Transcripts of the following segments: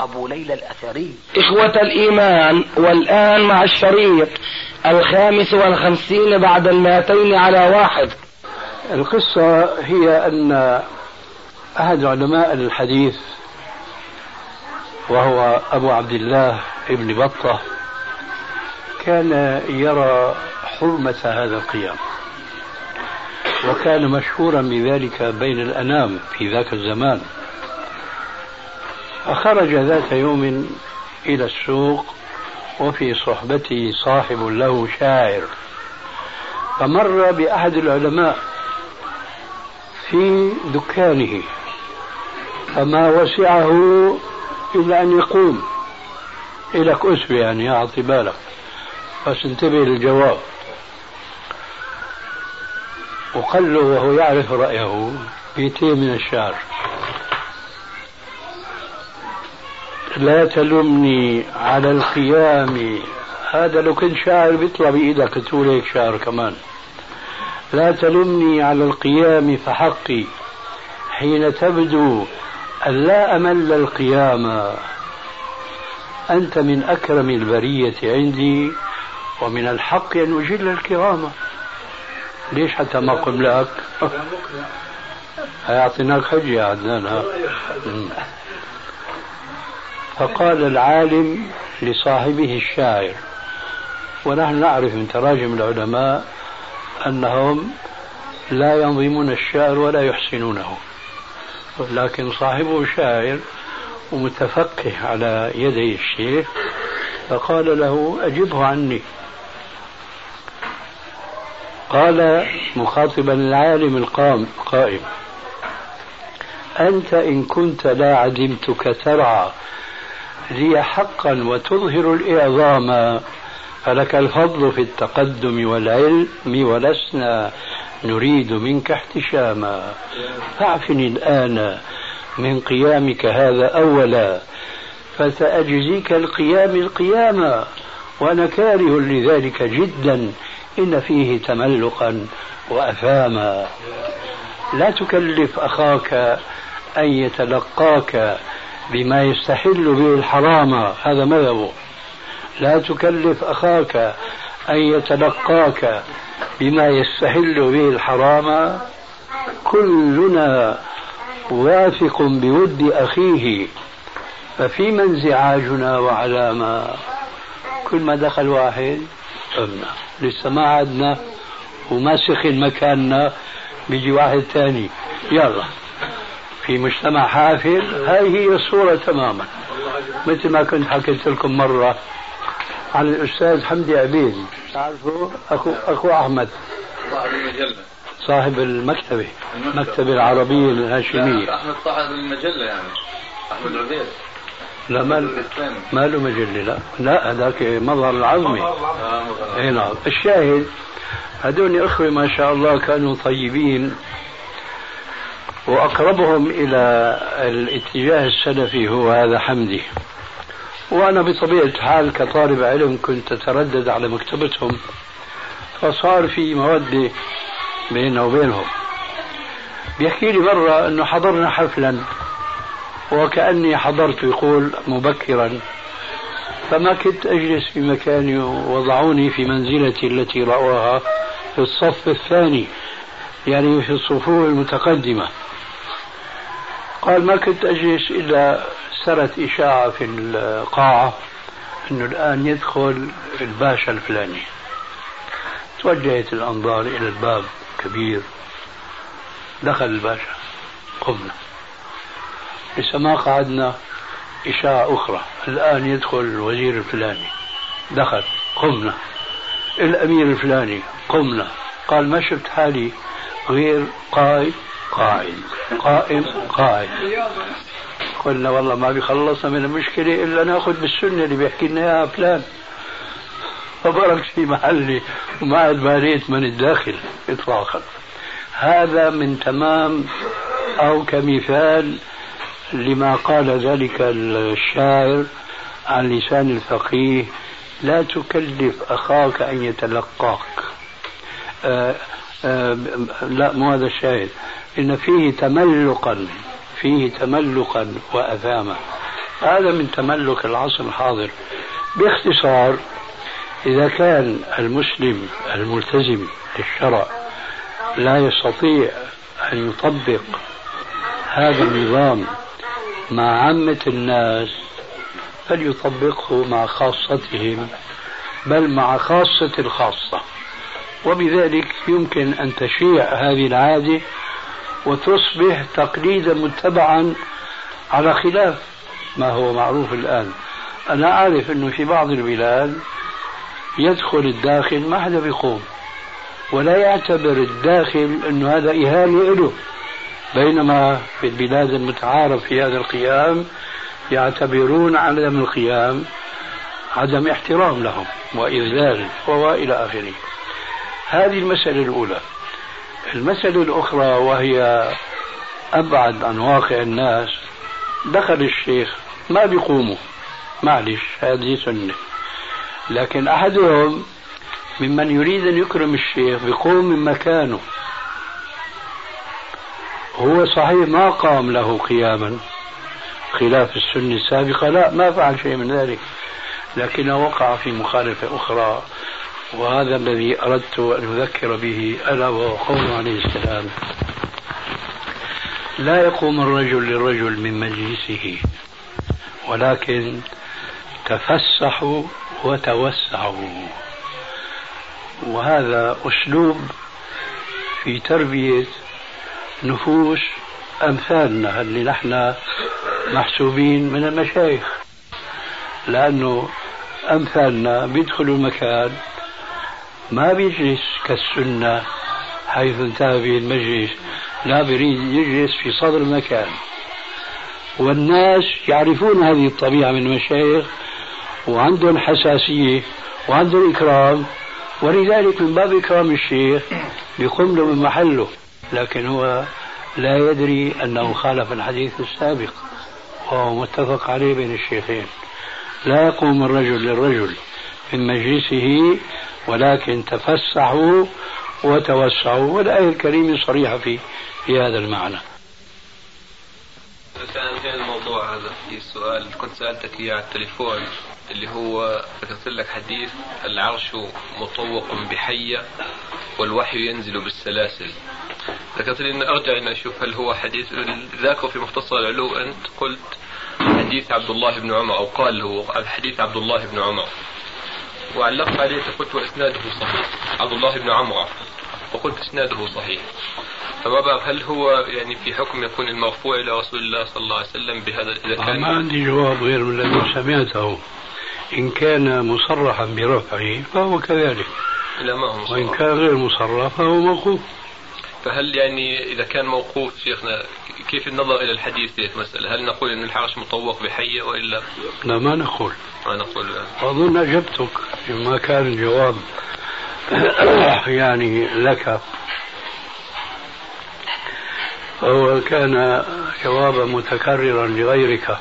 أبو ليلى الأثري. إخوة الإيمان والآن مع الشريط الخامس والخمسين بعد المائتين على واحد. القصة هي أن أحد علماء الحديث وهو أبو عبد الله ابن بطة كان يرى حرمة هذا القيام وكان مشهورا بذلك بين الأنام في ذاك الزمان. فخرج ذات يوم إلى السوق وفي صحبته صاحب له شاعر. فمر بأحد العلماء في دكانه فما وسعه إلا أن يقوم إلك أسبة يعني أعطي بالك. بس انتبه للجواب. وقال له وهو يعرف رأيه بيتين من الشعر. لا تلمني على القيام هذا لو كنت شاعر بيطلع بإيدك تقول هيك شعر كمان. لا تلمني على القيام فحقي. حين تبدو أن لا أمل القيام. أنت من أكرم البرية عندي ومن الحق أن أجل الكرامة ليش حتى ما قم لك هيعطيناك حجة يا عدنان ها؟ فقال العالم لصاحبه الشاعر ونحن نعرف من تراجم العلماء أنهم لا ينظمون الشعر ولا يحسنونه لكن صاحبه شاعر ومتفقه على يدي الشيخ فقال له أجبه عني. قال مخاطبا العالم القائم قائم أنت إن كنت لا عدمتك ترعى لي حقا وتظهر الإعظام. فلك الفضل في التقدم والعلم ولسنا نريد منك احتشاما. فاعفني الآن من قيامك هذا أولا فسأجزيك القيام القيامة وأنا كاره لذلك جدا إن فيه تملقا وأثاما لا تكلف أخاك أن يتلقاك بما يستحل به الحرام هذا مذهبه لا تكلف أخاك أن يتلقاك بما يستحل به الحرام. كلنا واثق بود أخيه ففيما انزعاجنا وعلامة؟ كل ما دخل واحد أمنا لسه ما عدنا وما سخن مكاننا بيجي واحد ثاني يلا. في مجتمع حافل هاي هي الصورة تماما. مثل ما كنت حكيت لكم مرة عن الأستاذ حمدي عبيد. تعرفه؟ أخو, أخو أحمد. صاحب المجلة صاحب المكتبة المكتبة العربية الهاشمية. أحمد صاحب المجلة يعني. أحمد عبيد لا ما ما له مجلة لا. لا هذاك مظهر العظمي. إي نعم. الشاهد هذول اخوه ما شاء الله كانوا طيبين. وأقربهم إلى الاتجاه السلفي هو هذا حمدي. وأنا بطبيعة الحال كطالب علم كنت أتردد على مكتبتهم فصار في موده بيننا وبينهم. بيحكي لي مرة أنه حضرنا حفلا وكأني حضرت يقول مبكرا. فما كنت أجلس في مكاني وضعوني في منزلتي التي رأوها في الصف الثاني يعني في الصفوف المتقدمة. قال ما كنت أجلس إلا سرت إشاعة في القاعة أنه الآن يدخل الباشا الفلاني. توجهت الأنظار إلى الباب كبير. دخل الباشا. قمنا. لسه ما قعدنا إشاعة أخرى. الآن يدخل الوزير الفلاني. دخل. قمنا. الأمير الفلاني. قمنا. قال ما شفت حالي غير قاعد قائم قاعد قلنا والله ما بيخلصنا من المشكلة إلا نأخذ بالسنة اللي بيحكي لنا إياها فلان. فبرك في محلي وما عاد باليت من الداخل إطلاقا. هذا من تمام أو كمثال لما قال ذلك الشاعر عن لسان الفقيه لا تكلف أخاك أن يتلقاك. آآ آآ لا مو هذا الشاهد إن فيه تملقا فيه تملقا وأثاما. هذا من تملك العصر الحاضر. باختصار إذا كان المسلم الملتزم للشرع لا يستطيع أن يطبق هذا النظام مع عامة الناس فليطبقه مع خاصتهم بل مع خاصة الخاصة. وبذلك يمكن أن تشيع هذه العادة وتصبح تقليدا متبعا على خلاف ما هو معروف الآن. أنا أعرف أنه في بعض البلاد يدخل الداخل ما حدا بيقوم ولا يعتبر الداخل أنه هذا إهانة له بينما في البلاد المتعارف في هذا القيام يعتبرون عدم القيام عدم احترام لهم وإذلال وإلى آخره هذه المسألة الأولى. المسألة الأخرى وهي أبعد عن واقع الناس دخل الشيخ ما بيقوموا. معلش هذه سنة. لكن أحدهم ممن يريد أن يكرم الشيخ بيقوم من مكانه. هو صحيح ما قام له قياما خلاف السنة السابقة لا ما فعل شيء من ذلك. لكنه وقع في مخالفة أخرى. وهذا الذي أردت أن أذكر به ألا وهو قوله عليه السلام. لا يقوم الرجل للرجل من مجلسه ولكن تفسحوا وتوسعوا وهذا أسلوب في تربية نفوس أمثالنا اللي نحن محسوبين من المشايخ لأنه أمثالنا بيدخلوا المكان ما بيجلس كالسنة حيث انتهى به المجلس. لا بيريد يجلس في صدر المكان. والناس يعرفون هذه الطبيعة من المشايخ وعندهم حساسية وعندهم إكرام. ولذلك من باب إكرام الشيخ بيقوم له من محله. لكن هو لا يدري أنه خالف الحديث السابق وهو متفق عليه بين الشيخين. لا يقوم الرجل للرجل من مجلسه ولكن تفسحوا وتوسعوا والآية الكريمة صريحة في في هذا المعنى. كان الموضوع هذا في سؤال كنت سألتك إياه على التليفون اللي هو ذكرت لك حديث العرش مطوق بحية والوحي ينزل بالسلاسل. ذكرت لي اني أرجع اني أشوف هل هو حديث ذاكر في مختصر العلو أنت قلت حديث عبد الله بن عمر أو قال هو حديث عبد الله بن عمر. وعلقت عليه فقلت وإسناده صحيح. عبد الله بن عمرو. وقلت إسناده صحيح. فما بعرف هل هو يعني في حكم يكون المرفوع إلى رسول الله صلى الله عليه وسلم بهذا اذا كان ما عندي جواب غير من الذي سمعته. إن كان مصرحا برفعه فهو كذلك. لا ما هو مصرح. كان غير مصرح فهو موقوف. فهل يعني إذا كان موقوف شيخنا كيف النظر إلى الحديث في المساله؟ هل نقول إن الحرش مطوق بحيه والا لا ما نقول. ما نقول؟ أظن أجبتك ما كان الجواب يعني لك. فهو كان جوابا متكررا لغيرك.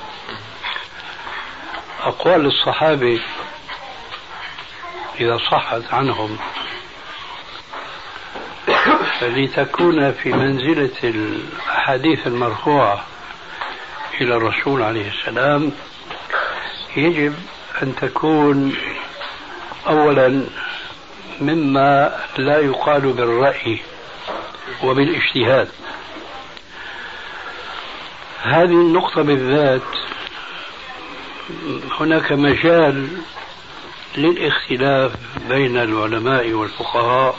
أقوال الصحابة إذا صحت عنهم. لتكون في منزلة الأحاديث المرفوعة إلى الرسول عليه السلام يجب أن تكون أولا مما لا يقال بالرأي وبالاجتهاد. هذه النقطة بالذات هناك مجال للاختلاف بين العلماء والفقهاء.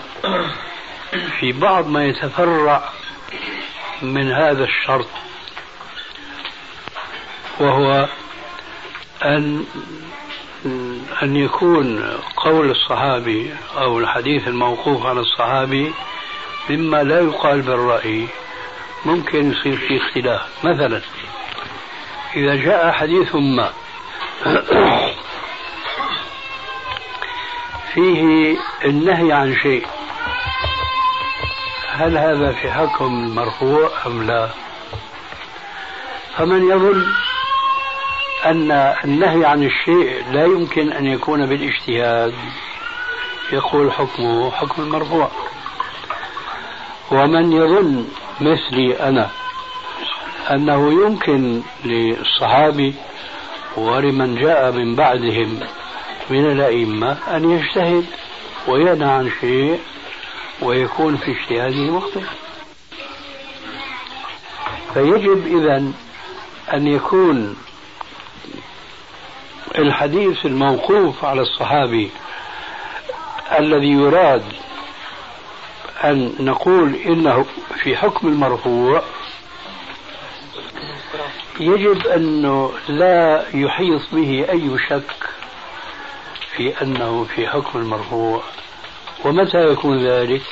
في بعض ما يتفرع من هذا الشرط وهو أن أن يكون قول الصحابي أو الحديث الموقوف على الصحابي مما لا يقال بالرأي ممكن يصير في اختلاف. مثلا إذا جاء حديث ما فيه النهي عن شيء هل هذا في حكم المرفوع أم لا؟ فمن يظن أن النهي عن الشيء لا يمكن أن يكون بالاجتهاد يقول حكمه حكم المرفوع. ومن يظن مثلي أنا أنه يمكن للصحابي ولمن جاء من بعدهم من الأئمة أن يجتهد وينهى عن شيء ويكون في اجتهاده مخطئ فيجب إذا أن يكون الحديث الموقوف على الصحابي الذي يراد أن نقول إنه في حكم المرفوع يجب أنه لا يحيط به أي شك في أنه في حكم المرفوع. ومتى يكون ذلك؟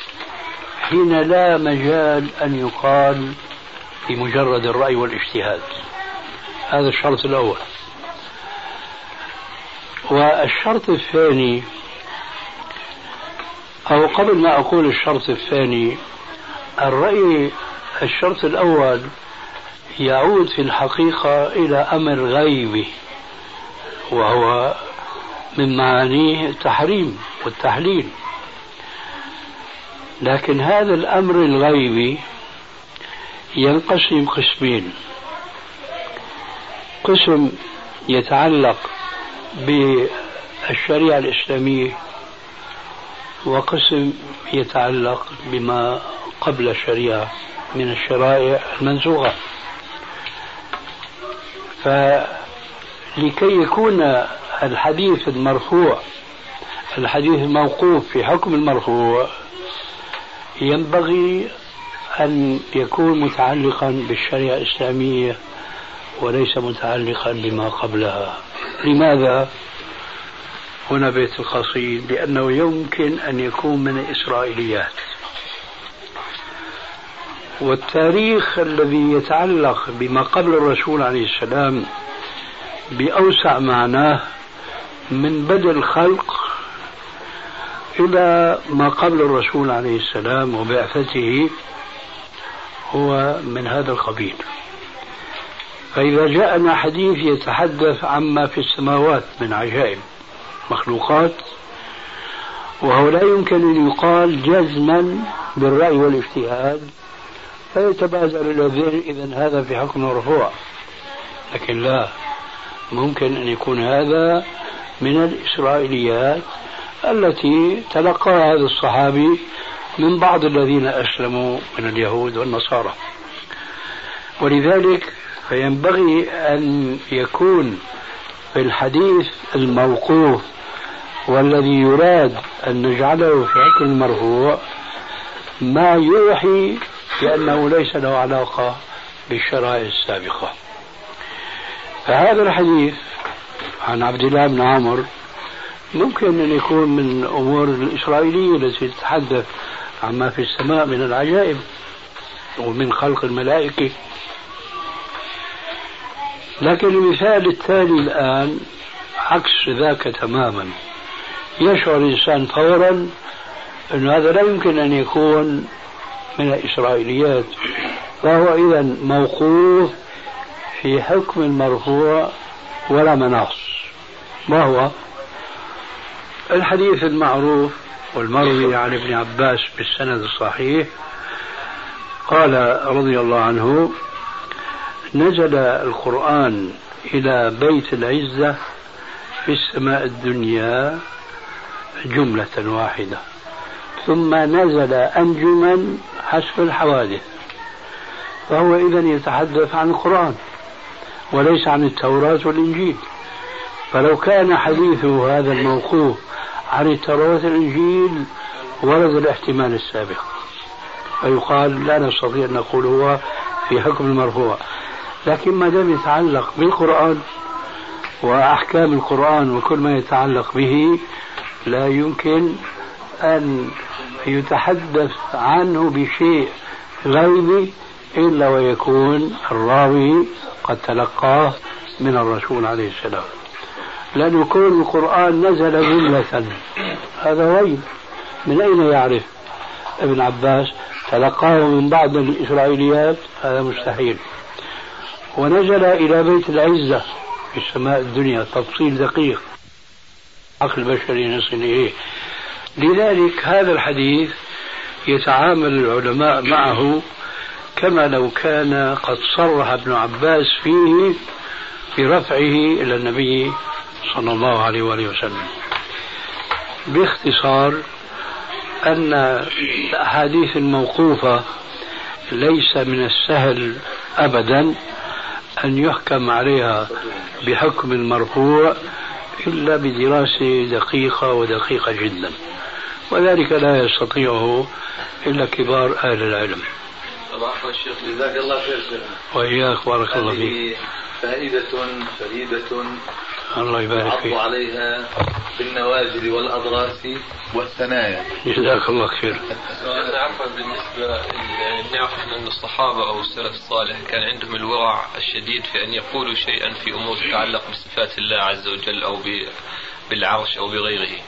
حين لا مجال أن يقال بمجرد الرأي والاجتهاد. هذا الشرط الأول. والشرط الثاني أو قبل ما أقول الشرط الثاني الرأي الشرط الأول يعود في الحقيقة إلى أمر غيبي وهو من معانيه التحريم والتحليل. لكن هذا الأمر الغيبي ينقسم قسمين. قسم يتعلق بالشريعة الإسلامية وقسم يتعلق بما قبل الشريعة من الشرائع المنسوخة. فلكي يكون الحديث المرفوع الحديث الموقوف في حكم المرفوع ينبغي أن يكون متعلقا بالشريعة الإسلامية وليس متعلقا بما قبلها لماذا؟ هنا بيت القصيد لأنه يمكن أن يكون من الإسرائيليات والتاريخ الذي يتعلق بما قبل الرسول عليه السلام بأوسع معناه من بدء الخلق إلى ما قبل الرسول عليه السلام وبعثته هو من هذا القبيل. فإذا جاءنا حديث يتحدث عما في السماوات من عجائب مخلوقات وهو لا يمكن أن يقال جزما بالرأي والاجتهاد فيتبادر إلى الذهن إذا هذا في حكم مرفوع لكن لا ممكن أن يكون هذا من الإسرائيليات التي تلقاها هذا الصحابي من بعض الذين أسلموا من اليهود والنصارى. ولذلك فينبغي أن يكون في الحديث الموقوف والذي يراد أن نجعله في حكم المرفوع ما يوحي بأنه ليس له علاقة بالشرائع السابقة. فهذا الحديث عن عبد الله بن عمرو ممكن أن يكون من أمور الإسرائيلية التي تتحدث عما في السماء من العجائب ومن خلق الملائكة. لكن المثال الثاني الآن عكس ذاك تماما. يشعر الإنسان فورا أن هذا لا يمكن أن يكون من الإسرائيليات. فهو إذا موقوف في حكم المرفوع ولا مناص. ما هو؟ الحديث المعروف والمروي عن ابن عباس بالسند الصحيح. قال رضي الله عنه نزل القرآن إلى بيت العزة في السماء الدنيا جملة واحدة ثم نزل أنجما حسب الحوادث فهو إذا يتحدث عن القرآن وليس عن التوراة والإنجيل. فلو كان حديثه هذا الموقوف عن التوراة والإنجيل ورد الاحتمال السابق. فيقال لا نستطيع أن نقول هو في حكم المرفوع. لكن ما دام يتعلق بالقرآن وأحكام القرآن وكل ما يتعلق به لا يمكن أن يتحدث عنه بشيء غيبي إلا ويكون الراوي قد تلقاه من الرسول عليه السلام. لأن يكون القرآن نزل جملة. هذا وين من أين يعرف ابن عباس؟ تلقاه من بعض الإسرائيليات. هذا مستحيل. ونزل إلى بيت العزة في السماء الدنيا. تفصيل دقيق. عقل البشري يصل إليه. لذلك هذا الحديث يتعامل العلماء معه كما لو كان قد صرح ابن عباس فيه برفعه إلى النبي صلى الله عليه وآله وسلم. باختصار أن الأحاديث الموقوفة ليس من السهل أبدا أن يحكم عليها بحكم المرفوع إلا بدراسة دقيقة ودقيقة جدا. وذلك لا يستطيعه إلا كبار أهل العلم. الشيخ جزاك الله خير وإياك بارك الله فيك. فائدة فريدة الله يبارك فيك. عليها بالنواجذ والأضراس والثنايا. جزاك الله خير. عفوا بالنسبة نعرف أن الصحابة أو السلف الصالح كان عندهم الورع الشديد في أن يقولوا شيئا في أمور تتعلق بصفات الله عز وجل أو بالعرش أو بغيره.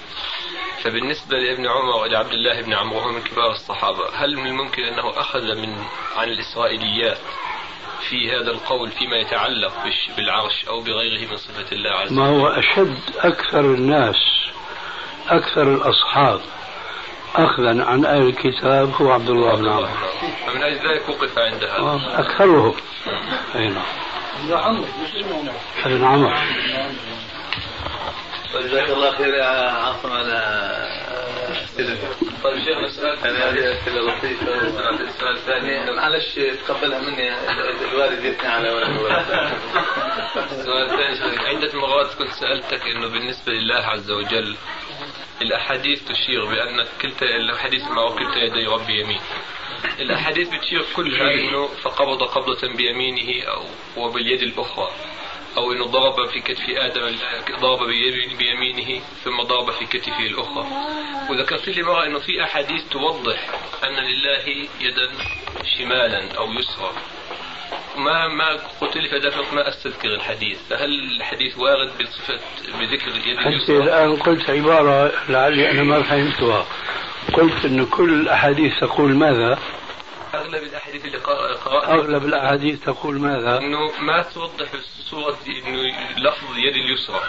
فبالنسبة لابن عمر إلى عبد الله بن عمرو وهو من كبار الصحابة. هل من الممكن أنه أخذ من عن الإسرائيليات في هذا القول فيما يتعلق بالعرش أو بغيره من صفة الله عز وجل ما هو أشد أكثر الناس أكثر الأصحاب أخذا عن أهل الكتاب هو عبد الله بن عمر فمن أجل ذلك وقف عند هذا. آه، أكثرهم. أي نعم. ابن عمر. جزاك الله خير يا عاصم على طيب شيخ نسألك هذه أسئلة لطيفة. السؤال الثاني معلش تقبلها مني الوالد يثني على ولد السؤال الثاني عدة مرات كنت سألتك أنه بالنسبة لله عز وجل الأحاديث تشير بأن كلتا الحديث مع كلتا يدي ربي يمين. الأحاديث بتشير كلها أنه فقبض قبضة بيمينه أو وباليد الأخرى. أو أنه ضرب في كتف آدم ضرب بيمينه ثم ضرب في كتفه الأخرى وذكرت لي مرة أنه في أحاديث توضح أن لله يدا شمالا أو يسرا ما ما قلت لي فدفق ما أستذكر الحديث فهل الحديث وارد بصفة بذكر اليد اليسرى؟ أنت الآن قلت عبارة لعلي أنا ما فهمتها قلت أن كل الأحاديث تقول ماذا؟ أغلب الأحاديث اللي قراتها أغلب الأحاديث تقول ماذا؟ إنه ما توضح صوره إنه لفظ اليد اليسرى.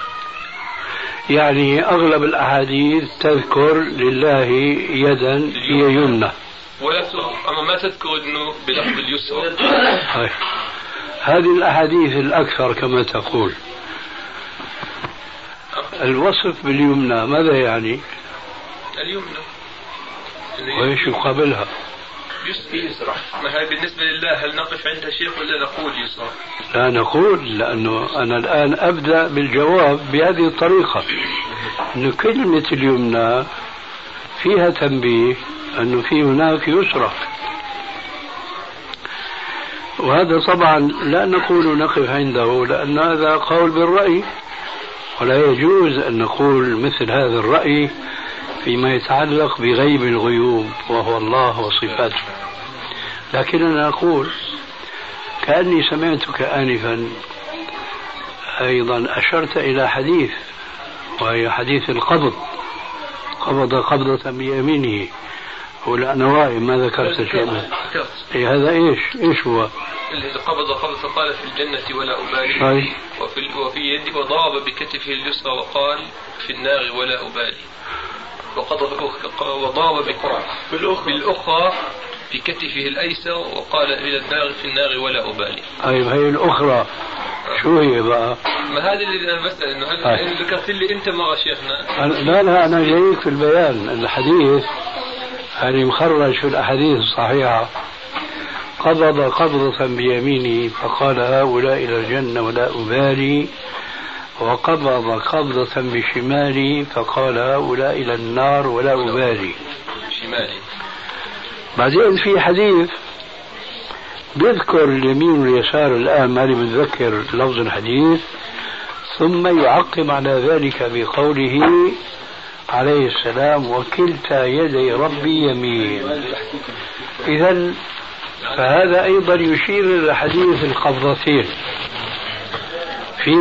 يعني أغلب الأحاديث تذكر لله يدا هي يمنى. ولا أما ما تذكر إنه بلفظ اليسرى. طيب. هذه الأحاديث الأكثر كما تقول. الوصف باليمنى ماذا يعني؟ اليمنى. وإيش يقابلها؟ يسرى ما هي بالنسبة لله هل نقف عند شيخ ولا نقول يسرى لا نقول لأنه أنا الآن أبدأ بالجواب بهذه الطريقة. أن كلمة اليمنى فيها تنبيه أنه في هناك يسرى وهذا طبعا لا نقول نقف عنده لأن هذا قول بالرأي. ولا يجوز أن نقول مثل هذا الرأي فيما يتعلق بغيب الغيوب وهو الله وصفاته. لكننا نقول كأني سمعتك آنفا. أيضا أشرت إلى حديث وهي حديث القبض. قبض قبضة بيمينه. ولا أنا ما ذكرت شيء إيه هذا إيش؟ إيش هو؟ اللي قبض قبضة قال في الجنة ولا أبالي وفي, وفي يده وضرب بكتفه اليسرى وقال في النار ولا أبالي وضرب بالأخرى في كتفه الأيسر وقال إلى النار في النار ولا أبالي. طيب هي الأخرى. شو هي بقى؟ ما هذا اللي أنا بسال إنه هل ذكرت لي أنت مرة شيخنا. لا لا أنا جايك في البيان. الحديث يعني مخرج في الأحاديث الصحيحة. قبض قبضة بيمينه فقال هؤلاء إلى الجنة ولا أبالي. وقبض قبضة بشمالي فقال هؤلاء إلى النار ولا أبالي. شمالي. بعدين في حديث بيذكر اليمين واليسار الآن ماني متذكر لفظ الحديث ثم يعقب على ذلك بقوله عليه السلام وكلتا يدي ربي يمين. إذا فهذا أيضا يشير إلى حديث القبضتين في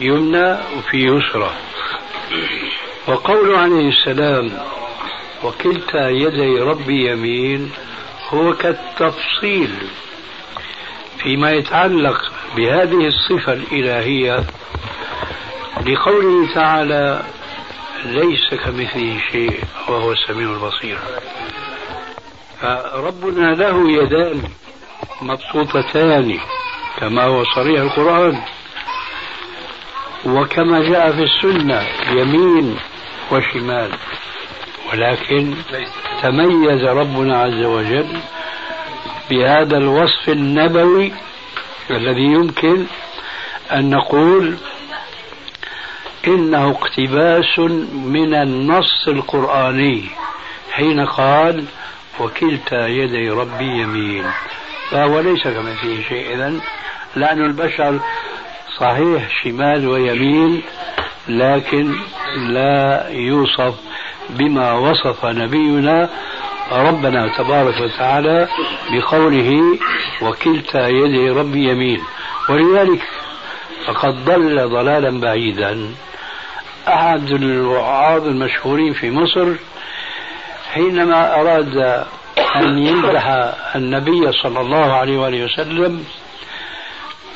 يمنى وفي يسرى وقول عليه السلام وكلتا يدي ربي يمين هو كالتفصيل فيما يتعلق بهذه الصفة الإلهية لقوله تعالى ليس كمثله شيء وهو السميع البصير فربنا له يدان مبسوطتان كما هو صريح القرآن وكما جاء في السنة يمين وشمال. ولكن تميز ربنا عز وجل بهذا الوصف النبوي الذي يمكن أن نقول إنه اقتباس من النص القرآني حين قال وكلتا يدي ربي يمين. فهو ليس كمثله شيء. إذن لأن البشر صحيح شمال ويمين لكن لا يوصف بما وصف نبينا ربنا تبارك وتعالى بقوله وكلتا يدي ربي يمين. ولذلك فقد ضل ضلالا بعيدا. أحد الوعاظ المشهورين في مصر حينما أراد أن يمدح النبي صلى الله عليه وآله وسلم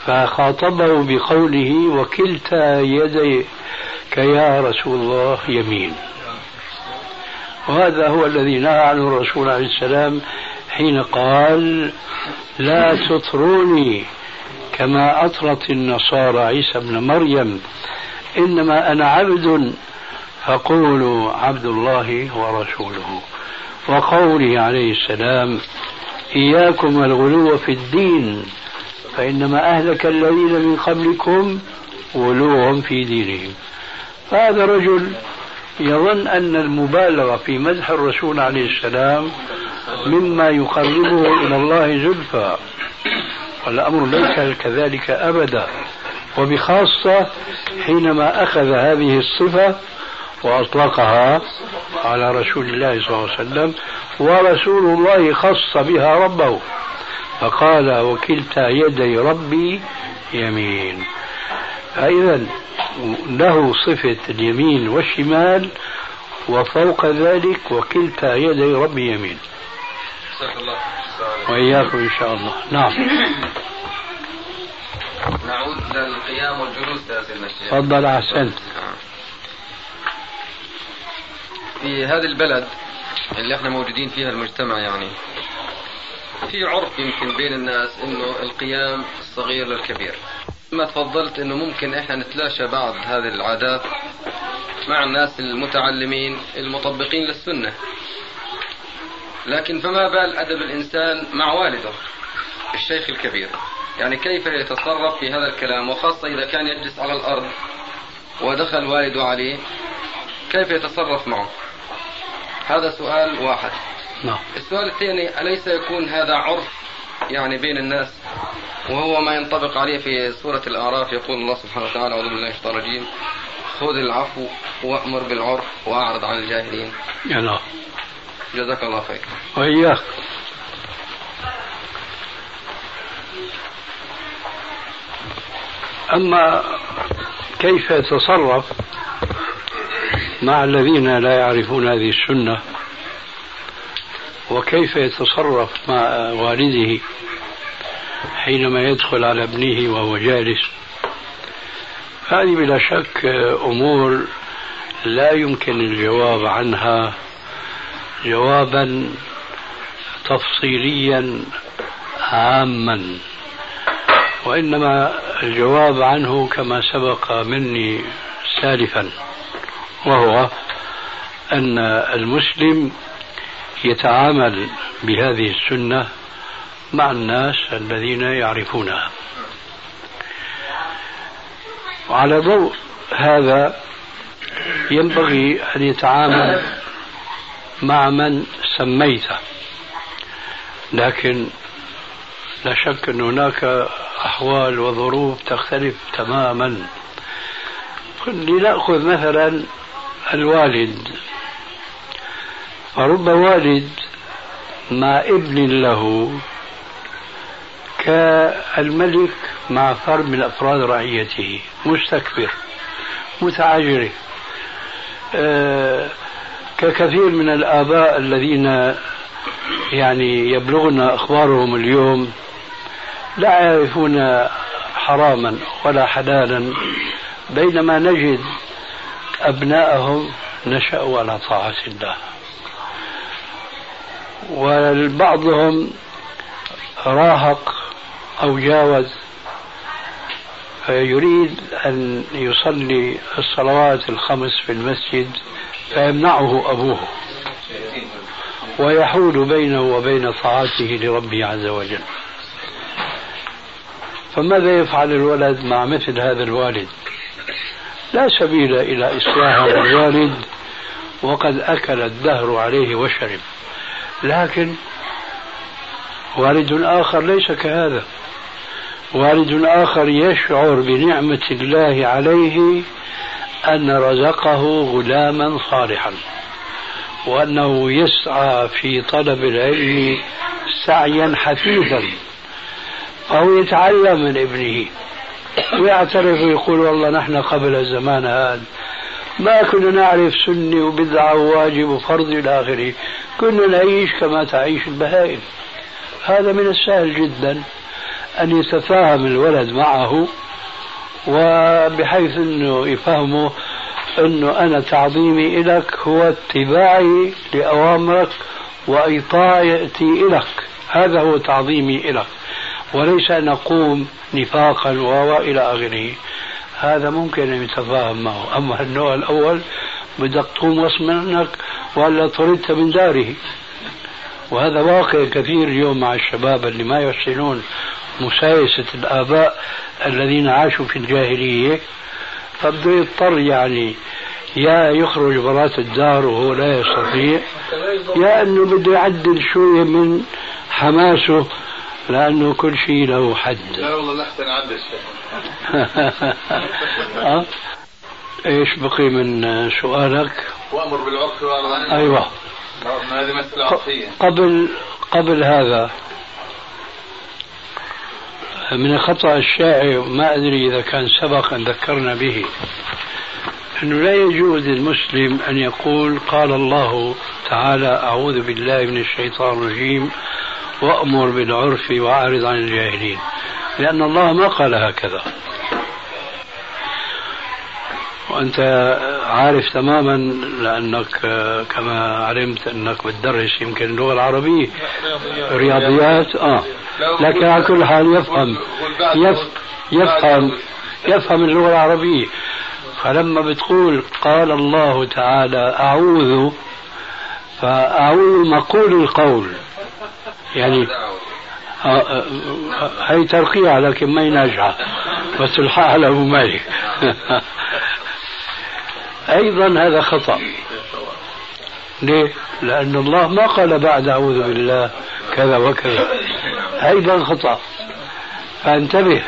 فخاطبه بقوله وكلتا يديك يا رسول الله يمين. وهذا هو الذي نهى عنه الرسول عليه السلام حين قال لا تطروني كما أطرت النصارى عيسى ابن مريم إنما أنا عبد فقولوا عبد الله ورسوله. وقوله عليه السلام إياكم الغلو في الدين فإنما أهلك الذين من قبلكم غلوهم في دينهم. فهذا رجل يظن أن المبالغة في مدح الرسول عليه السلام مما يقربه إلى الله زلفى. والأمر ليس كذلك أبدا. وبخاصة حينما أخذ هذه الصفة وأطلقها على رسول الله صلى الله عليه وسلم ورسول الله خص بها ربه. فقال وكلتا يدي ربي يمين. فإذا له صفة اليمين والشمال وفوق ذلك وكلتا يدي ربي يمين. وإياكم إن شاء الله. نعم. نعود للقيام والجلوس تفضل أحسنت في هذه البلد اللي إحنا موجودين فيها المجتمع يعني في عرف يمكن بين الناس إنه القيام الصغير للكبير. ما تفضلت إنه ممكن إحنا نتلاشى بعض هذه العادات مع الناس المتعلمين المطبقين للسنة. لكن فما بال أدب الإنسان مع والده الشيخ الكبير. يعني كيف يتصرف في هذا الكلام؟ وخاصة إذا كان يجلس على الأرض ودخل والده عليه كيف يتصرف معه؟ هذا سؤال واحد. نعم. السؤال الثاني أليس يكون هذا عرف يعني بين الناس. وهو ما ينطبق عليه في سورة الأعراف. يقول الله سبحانه وتعالى أعوذ بالله من الشيطان الرجيم. خذ العفو وأمر بالعرف وأعرض عن الجاهلين. يا نعم جزاك الله خير. وإياك. أما كيف يتصرف مع الذين لا يعرفون هذه السنة؟ وكيف يتصرف مع والده حينما يدخل على ابنه وهو جالس؟ هذه بلا شك أمور لا يمكن الجواب عنها جوابا تفصيليا عاما وإنما الجواب عنه كما سبق مني سالفا وهو أن المسلم يتعامل بهذه السنة مع الناس الذين يعرفونها. وعلى ضوء هذا ينبغي أن يتعامل مع من سميته. لكن لا شك أن هناك أحوال وظروف تختلف تماما. لنأخذ مثلا الوالد. فرب والد مع ابن له كالملك مع فرد من أفراد رعيته مستكبر متعجرف آه ككثير من الآباء الذين يعني يبلغنا أخبارهم اليوم لا يعرفون حراما ولا حلالا بينما نجد أبناءهم نشأوا على طاعة الله. وبعضهم راهق أو جاوز فيريد أن يصلي الصلوات الخمس في المسجد فيمنعه أبوه ويحول بينه وبين طاعته لربه عز وجل. فماذا يفعل الولد مع مثل هذا الوالد؟ لا سبيل إلى إصلاح الوالد وقد أكل الدهر عليه وشرب. لكن والد آخر ليس كهذا. والد آخر يشعر بنعمة الله عليه أن رزقه غلاما صالحا وأنه يسعى في طلب العلم سعيا حثيثا فهو يتعلم من ابنه. ويعترف ويقول والله نحن قبل الزمان هذا ما كنا نعرف سنة وبدعة وواجب وفرض إلى آخره. كنا نعيش كما تعيش البهائم. هذا من السهل جدا أن يتفاهم الولد معه وبحيث أنه يفهمه أنه أنا تعظيمي لك هو اتباعي لأوامرك وإطاعتي لك هذا هو تعظيمي لك وليس أن أقوم نفاقا وإلى آخره. هذا ممكن أن يتفاهم معه. أما النوع الأول بدك تقوم غصب منك ولا طردت من داره وهذا واقع كثير اليوم مع الشباب اللي ما يحسنون مسايسة الآباء الذين عاشوا في الجاهلية. فبده يضطر يعني يا يخرج برات الدار وهو لا يستطيع يا إنه بده يعدل شوية من حماسه لأنه كل شيء له حد. لا والله الاحسن عدل أه؟ إيش بقي من سؤالك؟ وأمر بالعرف عن أيوه. هذه مسألة عرفية. قبل قبل هذا من الخطأ الشائع ما أدري إذا كان سبق أن ذكرنا به أنه لا يجوز للمسلم أن يقول قال الله تعالى أعوذ بالله من الشيطان الرجيم وأمر بالعرف وأعرض عن الجاهلين لأن الله ما قال هكذا. وأنت عارف تماما لأنك كما علمت أنك بتدرس يمكن اللغة العربية. رياضيات آه. لكن على كل حال يفهم يفهم يفهم اللغة العربية. فلما بتقول قال الله تعالى أعوذ فأعوذ مقول القول. يعني آه، آه، هي ترقية لكن ما ناجحة. بس الحق على أبو مالك. أيضا هذا خطأ. ليه؟ لأن الله ما قال بعد أعوذ بالله كذا وكذا. أيضا خطأ. فانتبه.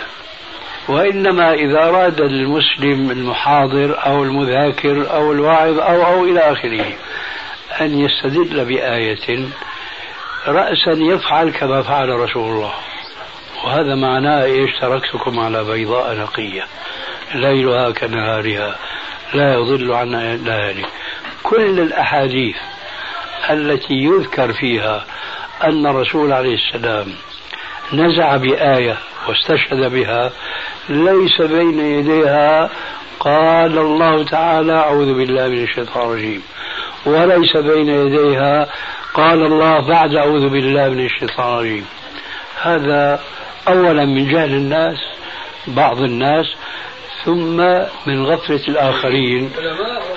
وإنما إذا أراد المسلم المحاضر أو المذاكر أو الواعظ أو أو إلى آخره أن يستدل بآية رأسا يفعل كما فعل رسول الله. وهذا معناه إيش؟ تركتكم على بيضاء نقية. ليلها كنهارها. لا يضل عنها إلا هالك كل الأحاديث التي يذكر فيها أن الرسول عليه السلام نزع بآية واستشهد بها ليس بين يديها قال الله تعالى أعوذ بالله من الشيطان الرجيم. وليس بين يديها قال الله بعد أعوذ بالله من الشيطان الرجيم. هذا أولا من جهل الناس بعض الناس ثم من غفلة الآخرين.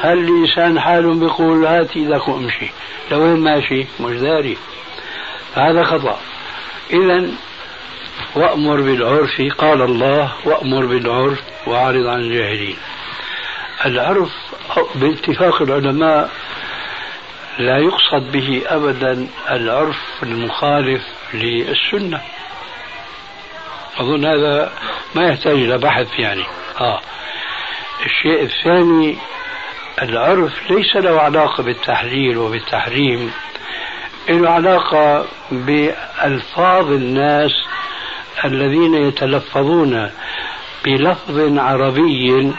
هل الإنسان حال بيقول هات إيدك وامشي لوين ماشي؟ مش داري. هذا خطأ. إذا وأمر بالعرف قال الله وأمر بالعرف وأعرض عن الجاهلين. العرف باتفاق العلماء لا يقصد به أبدا العرف المخالف للسنة أظن هذا ما يحتاج إلى بحث يعني آه. الشيء الثاني العرف ليس له علاقة بالتحليل وبالتحريم له علاقة بألفاظ الناس الذين يتلفظون بلفظ عربي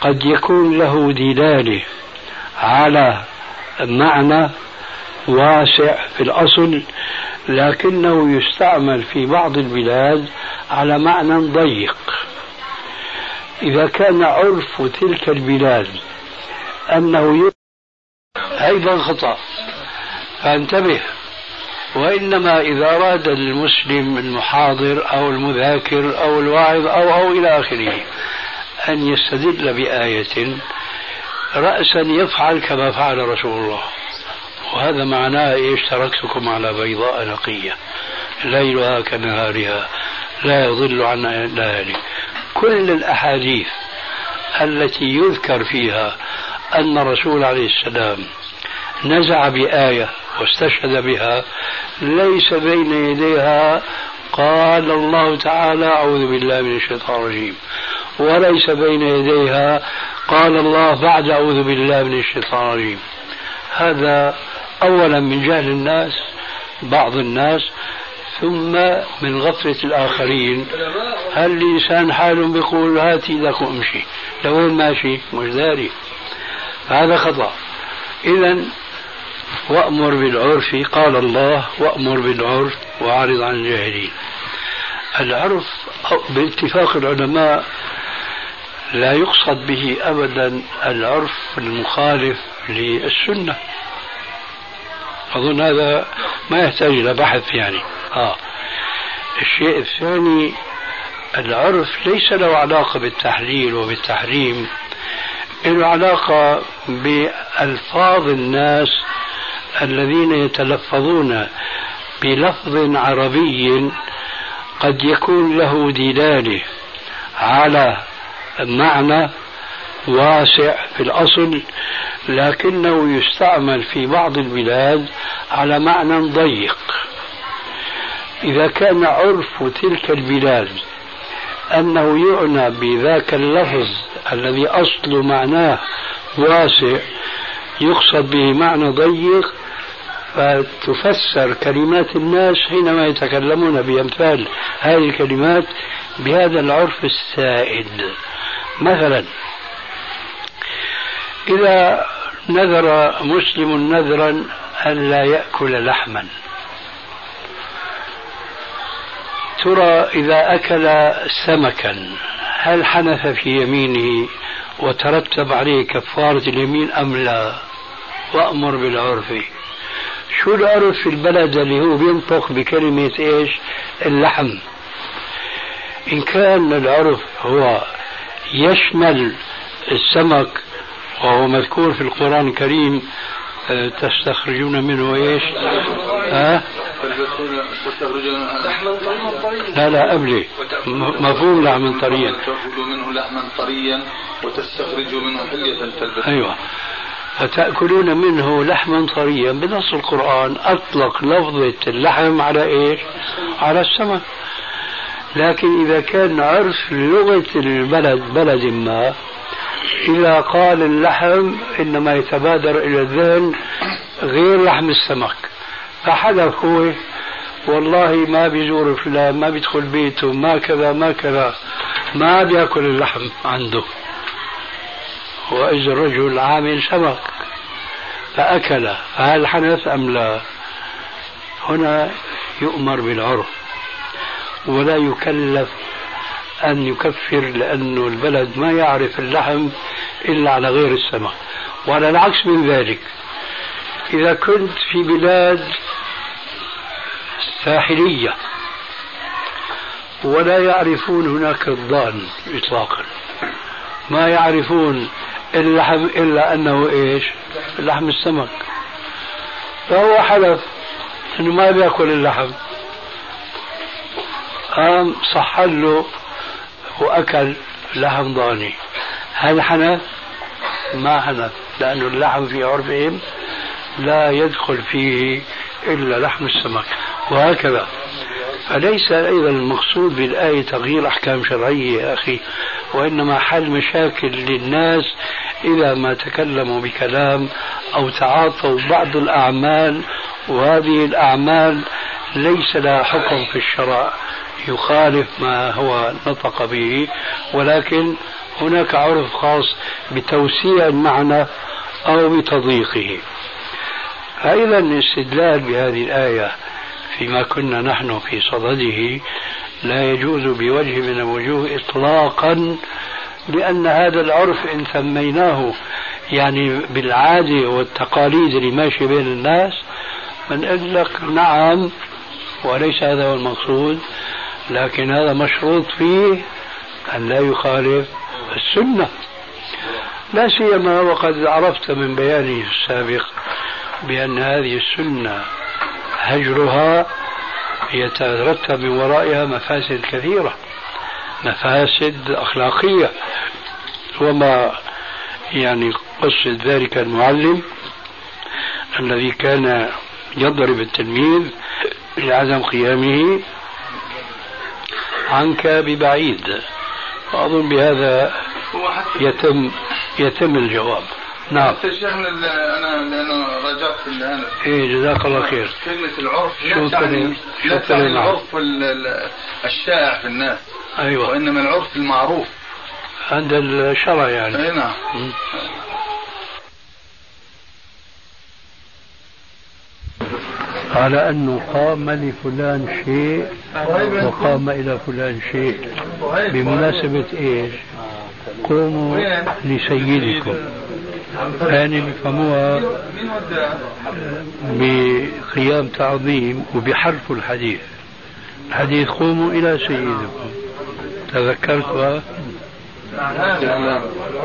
قد يكون له دلاله على معنى واسع في الأصل لكنه يستعمل في بعض البلاد على معنى ضيق. إذا كان عرف تلك البلاد أنه أيضا خطأ فانتبه. وإنما إذا أراد المسلم المحاضر أو المذاكر أو الواعظ أو أو إلى آخره أن يستدل بآية رأسا يفعل كما فعل رسول الله. وهذا معناه إيش؟ تركتكم على بيضاء نقية. ليلها كنهارها. لا يضل عن ليالي كل الأحاديث التي يذكر فيها أن الرسول عليه السلام نزع بآية واستشهد بها ليس بين يديها قال الله تعالى أعوذ بالله من الشيطان الرجيم. وليس بين يديها قال الله بعد أعوذ بالله من الشيطان الرجيم. هذا أولا من جهل الناس بعض الناس ثم من غفلة الآخرين. هل لسان حال بيقول هات إيدك وامشي لوين ماشي؟ مش داري. هذا خطأ. إذا وأمر بالعرف قال الله وأمر بالعرف وأعرض عن الجاهلين. العرف باتفاق العلماء لا يقصد به أبدا العرف المخالف للسنة أظن هذا ما يحتاج إلى بحث يعني آه. الشيء الثاني العرف ليس له علاقة بالتحليل وبالتحريم له علاقة بألفاظ الناس الذين يتلفظون بلفظ عربي قد يكون له دلاله على معنى واسع في الأصل لكنه يستعمل في بعض البلاد على معنى ضيق. إذا كان عرف تلك البلاد أنه يعنى بذاك اللفظ الذي أصل معناه واسع يقصد به معنى ضيق فتفسر كلمات الناس حينما يتكلمون بأمثال هذه الكلمات بهذا العرف السائد. مثلا إذا نذر مسلم نذرا ألا يأكل لحما ترى إذا أكل سمكا هل حنث في يمينه وترتب عليه كفارة اليمين أم لا؟ وأمر بالعرف. شو العرف في البلد اللي هو بينطق بكلمة إيش؟ اللحم. إن كان العرف هو يشمل السمك وهو مذكور في القرآن الكريم آه، تستخرجون منه إيش؟ ها؟ لا لا قبلي مفهوم لحم طريا. تأكلوا منه لحما طريا وتستخرجوا منه حلية تلبسون. أيوه. فتأكلون منه لحما طريا. بنص القرآن أطلق لفظة اللحم على إيش؟ على السمك. لكن إذا كان عرف لغة البلد بلد ما إذا قال اللحم إنما يتبادر إلى الذهن غير لحم السمك. فحدث هو والله ما بيزور فلان ما بيدخل بيته ما كذا ما كذا ما بيأكل اللحم عنده. وإذا الرجل عامل سمك فأكل فهل حنث أم لا؟ هنا يؤمر بالعرف. ولا يكلف أن يكفر لأنه البلد ما يعرف اللحم إلا على غير السمك وعلى العكس من ذلك إذا كنت في بلاد ساحلية ولا يعرفون هناك الضان إطلاقا ما يعرفون اللحم إلا أنه إيش؟ لحم السمك. فهو حلف أنه ما بيأكل اللحم. قام صحن له وأكل لحم ضاني. هل حنث؟ ما حنث لأنه اللحم في عرفهم لا يدخل فيه إلا لحم السمك وهكذا. فليس أيضا المقصود بالآية تغيير أحكام شرعية يا أخي وإنما حل مشاكل للناس إذا ما تكلموا بكلام أو تعاطوا بعض الأعمال وهذه الأعمال ليس لها حكم في الشرع. يخالف ما هو نطق به ولكن هناك عرف خاص بتوسيع المعنى أو بتضييقه. فإذا الاستدلال بهذه الآية فيما كنا نحن في صدده لا يجوز بوجه من الوجوه إطلاقا لأن هذا العرف إن سميناه يعني بالعادة والتقاليد اللي ماشية بين الناس بنقول لك نعم وليس هذا هو المقصود. لكن هذا مشروط فيه أن لا يخالف السنة. لا سيما وقد عرفت من بياني السابق بأن هذه السنة هجرها يترتب من ورائها مفاسد كثيرة مفاسد أخلاقية وما يعني قصة ذلك المعلم الذي كان يضرب التلميذ لعدم قيامه عنك ببعيد. وأظن بهذا يتم يتم الجواب. نعم. شيخنا أنا لأنه راجعت الآن. إيه جزاك الله خير. كلمة العرف شو لا تعني لا تعني؟ العرف ال- ال- الشائع في الناس. أيوه. وإنما العرف المعروف. عند الشرع يعني. أي نعم. على أنه قام لفلان شيء وقام إلى فلان شيء. بمناسبة إيش؟ قوموا لسيدكم. يعني بيفهموها بقيام تعظيم وبحرف الحديث. الحديث قوموا إلى سيدكم. تذكرتها؟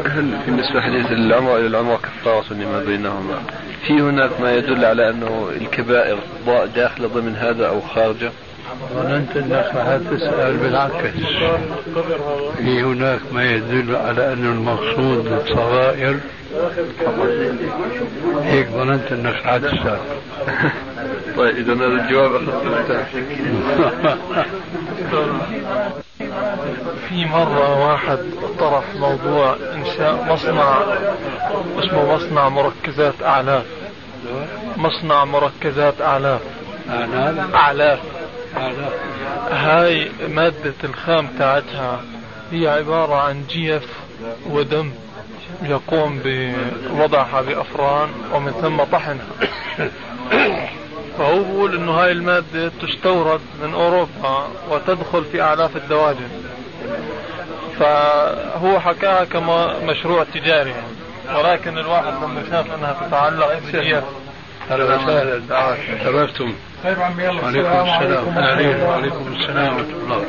هل بالنسبة لحديث العمرة إلى العمرة كفارة لما بينهما. في هناك ما يدل على أنه الكبائر ضاء داخلة ضمن هذا أو خارجة. ظننت أنك راح تسأل بالعكس. في هناك ما يدل على أن المقصود بالصغائر هيك ظننت أنك راح تسأل. طيب إذا هذا الجواب أخذته في مرة واحد طرح موضوع إنشاء مصنع اسمه مصنع مركزات أعلاف. مصنع مركزات أعلاف. أعلاف؟ أعناب هاي مادة الخام تاعتها هي عبارة عن جيف ودم يقوم بوضعها بأفران ومن ثم طحنها. فهو بيقول انه هاي المادة تستورد من أوروبا وتدخل في أعلاف الدواجن. فهو حكاها كما مشروع تجاري. يعني. ولكن الواحد لما شاف أنها تتعلق بجيف أهلا وسهلا شرفتم طيب عمي يلا وعليكم السلام. أهلا وعليكم السلام ورحمة الله.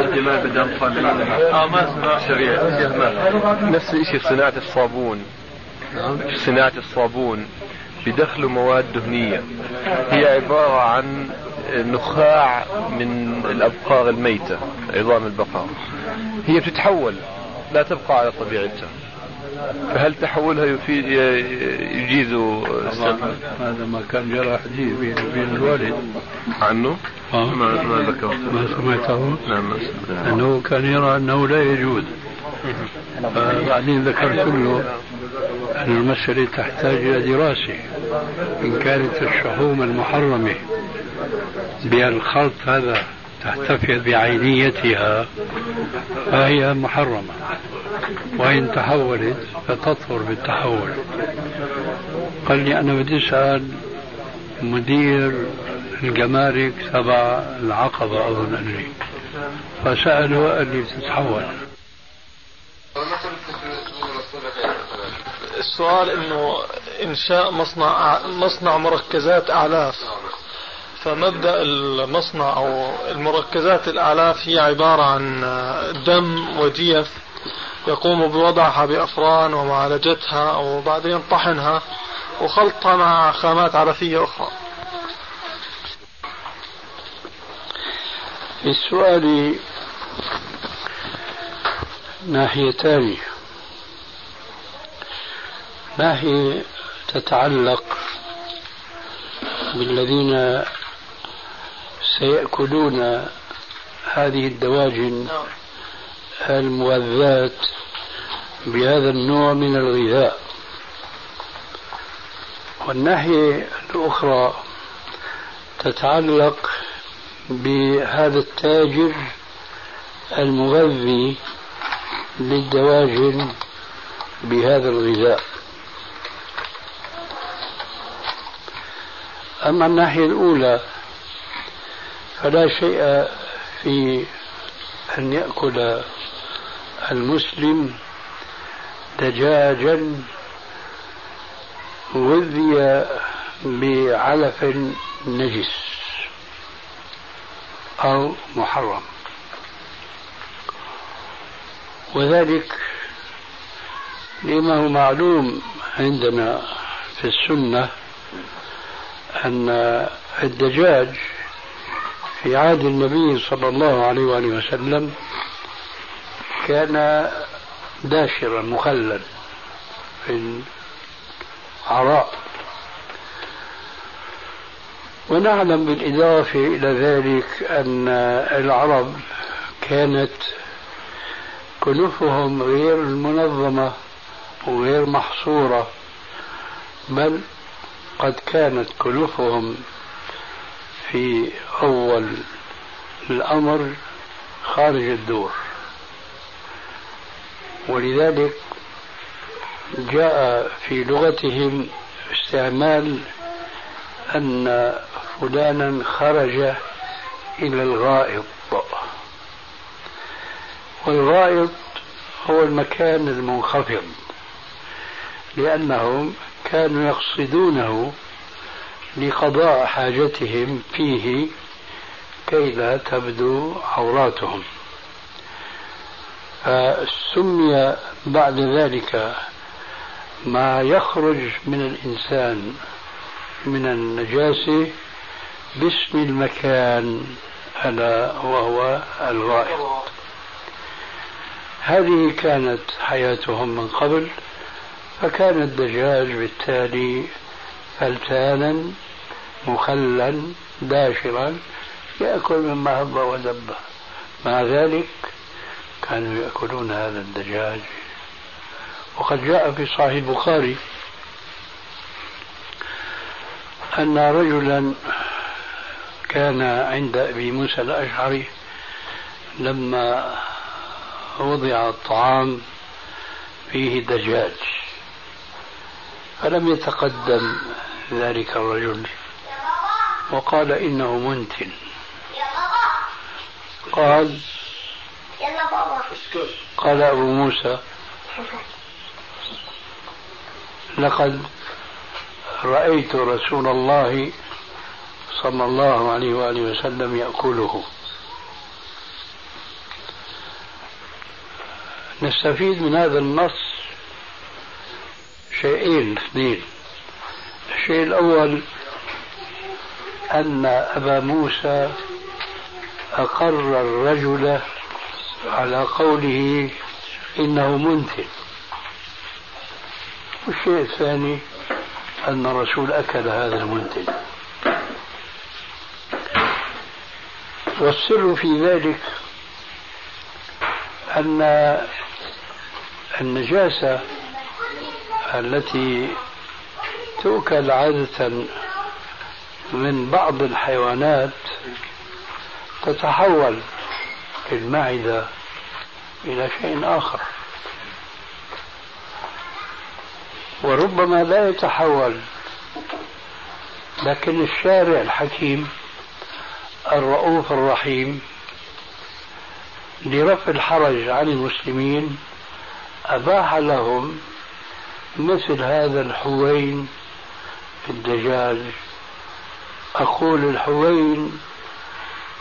الدماء بدأ آه ما سمع شريعة نفس الشيء صناعة الصابون. في صناعة الصابون. بدخلوا مواد دهنية هي عبارة عن نخاع من الأبقار الميتة عظام البقر هي بتتحول لا تبقى على طبيعتها. فهل تحولها يفيد يجيز هذا ما كان جرى حديث بين وبين الوالد. عنه؟ آه. ما ما ذكرت ما سمعته. نعم. أنه كان يرى أنه لا يجوز. بعدين ذكرت له أن المسألة تحتاج إلى دراسة إن كانت الشحوم المحرمة بالخلط هذا تحتفظ بعينيتها فهي محرمة. وإن تحولت فتطهر بالتحول. قال لي أنا بدي أسأل مدير الجمارك تبع العقبة أظن أني. فسأله قال لي بتتحول. السؤال إنه إنشاء مصنع مصنع مركزات أعلاف. فمبدأ المصنع أو المركزات الأعلاف هي عبارة عن دم وجيف يقوم بوضعها بأفران ومعالجتها وبعدين طحنها وخلطها مع خامات علفيه أخرى. في السؤال ناحيتان. ناحية تتعلق بالذين سيأكلون هذه الدواجن المغذاة بهذا النوع من الغذاء؟ والناحية الأخرى تتعلق بهذا التاجر المغذي للدواجن بهذا الغذاء. أما الناحية الأولى فلا شيء في أن يأكل المسلم دجاجا غذي بعلف نجس أو محرم. وذلك لما هو معلوم عندنا في السنة أن الدجاج في عهد النبي صلى الله عليه وآله وسلم كان داشرا مخلل في العراء. ونعلم بالإضافة إلى ذلك أن العرب كانت كنوفهم غير منظمة وغير محصورة بل قد كانت كنوفهم في أول الأمر خارج الدور. ولذلك جاء في لغتهم استعمال أن فلانا خرج إلى الغائط. والغائط هو المكان المنخفض لأنهم كانوا يقصدونه لقضاء حاجتهم فيه كي لا تبدو عوراتهم. فسمي بعد ذلك ما يخرج من الإنسان من النجاسة باسم المكان ألا وهو الغائط. هذه كانت حياتهم من قبل. فكان الدجاج بالتالي فلتانا مخلا داشرا يأكل مما هب ودب مع ذلك كانوا يأكلون هذا الدجاج. وقد جاء في صحيح البخاري أن رجلا كان عند أبي موسى الأشعري لما وضع الطعام فيه دجاج. فلم يتقدم ذلك الرجل؟ وقال إنه منتن. قال قال أبو موسى لقد رأيت رسول الله صلى الله عليه وآله وسلم يأكله. نستفيد من هذا النص شيئين اثنين. الشيء الأول أن أبا موسى أقر الرجل على قوله إنه منتن. والشيء الثاني أن الرسول أكل هذا المنتن. والسر في ذلك أن النجاسة التي تؤكل عادة من بعض الحيوانات تتحول في المعدة إلى شيء آخر. وربما لا يتحول لكن الشارع الحكيم الرؤوف الرحيم لرفع الحرج عن المسلمين أباح لهم مثل هذا الحوين الدجاج. أقول الحوين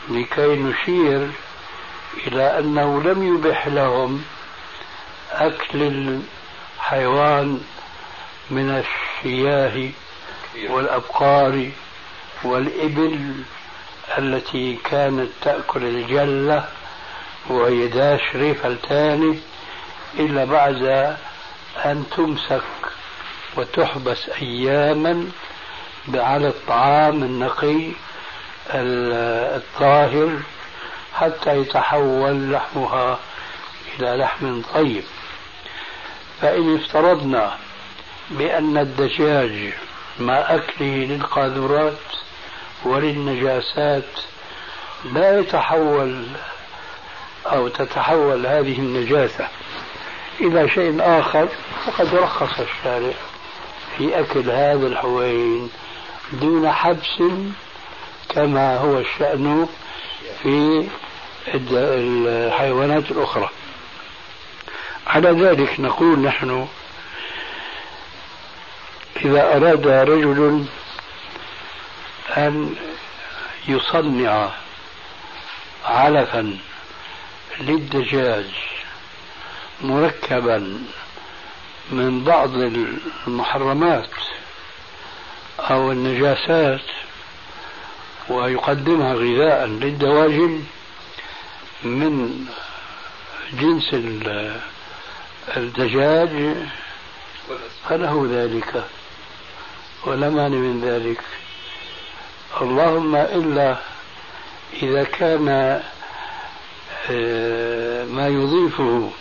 لكي نشير إلى أنه لم يبح لهم أكل الحيوان من الشياه والأبقار والإبل التي كانت تأكل الجلة وهي داشرة فلتانة إلا بعد أن تمسك وتحبس أياما على الطعام النقي الطاهر حتى يتحول لحمها إلى لحم طيب. فإن افترضنا بأن الدجاج مع أكله للقاذورات وللنجاسات لا يتحول أو تتحول هذه النجاسة إلى شيء آخر فقد رخص الشارع في أكل هذا الحوين دون حبس كما هو الشأن في الحيوانات الأخرى. على ذلك نقول نحن إذا أراد رجل أن يصنع علفا للدجاج مركبا من بعض المحرمات أو النجاسات ويقدمها غذاء للدواجن من جنس الدجاج فله ذلك ولا مانع من ذلك. اللهم إلا إذا كان آه، ما يضيفه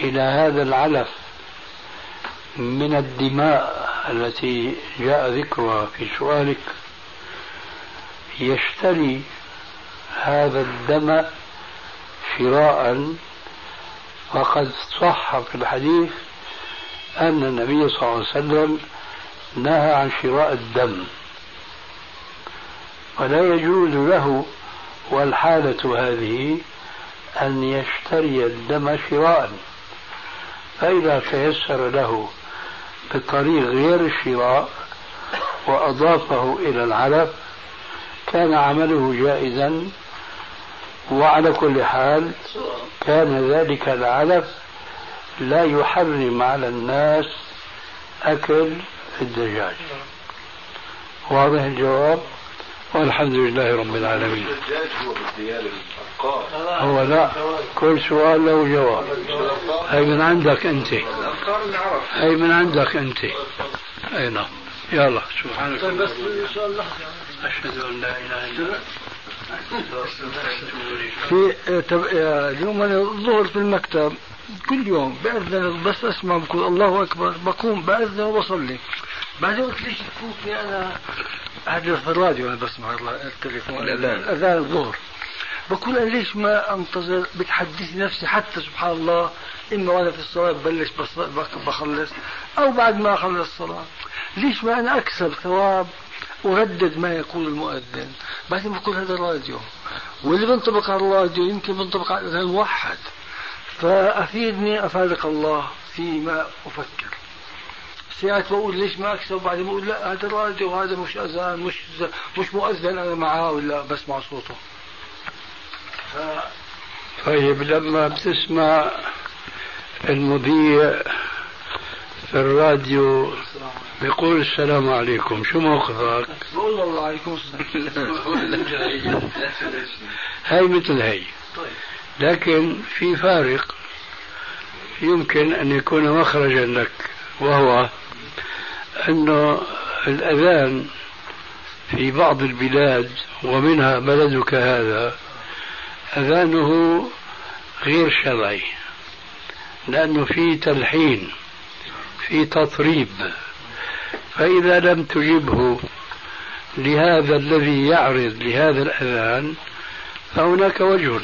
إلى هذا العلف من الدماء التي جاء ذكرها في سؤالك يشتري هذا الدم شراء وقد صح في الحديث أن النبي صلى الله عليه وسلم نهى عن شراء الدم. ولا يجوز له والحالة هذه أن يشتري الدم شراء. فإذا تيسر له بطريق غير الشراء وأضافه إلى العلف كان عمله جائزا وعلى كل حال كان ذلك العلف لا يحرم على الناس أكل الدجاج. واضح الجواب؟ والحمد لله رب العالمين. هو هو لا كل سؤال له جواب. هي من عندك أنت؟ هي من عندك أنت؟ أي نعم. يلا سبحانك. طيب بس أشهد أن لا إله إلا الله. في اليوم أنا الظهر في المكتب كل يوم بأذن بس أسمع بقول الله أكبر بقوم بأذن وبصلي. بعدين قلت ليش تفوتني أنا هذا في الراديو أنا بسمع التليفون. الاذان أذان الظهر. بقول أنا ليش ما أنتظر؟ بتحدث نفسي حتى سبحان الله. إما وأنا في الصلاة ببلش بخلص أو بعد ما أخلص الصلاة. ليش ما أنا أكسب ثواب أردد ما يقول المؤذن؟ بعدين بقول هذا الراديو. واللي بنطبق على الراديو يمكن بنطبق على الأذان موحد فأفيدني أفادك الله فيما أفكر. ساعات بقول ليش ما أكسب وبعدين بقول لا هذا الراديو هذا مش أذان مش مش مؤذن أنا معاه ولا بسمع صوته. ف... طيب لما بتسمع المذيع في الراديو بيقول السلام عليكم شو موقفك؟ بقول والله عليكم السلام. هاي مثل هي لكن في فارق يمكن أن يكون مخرجا لك وهو أنه الأذان في بعض البلاد ومنها بلدك هذا أذانه غير شرعي لأنه في تلحين في تطريب. فإذا لم تجبه لهذا الذي يعرض لهذا الأذان فهناك وجه.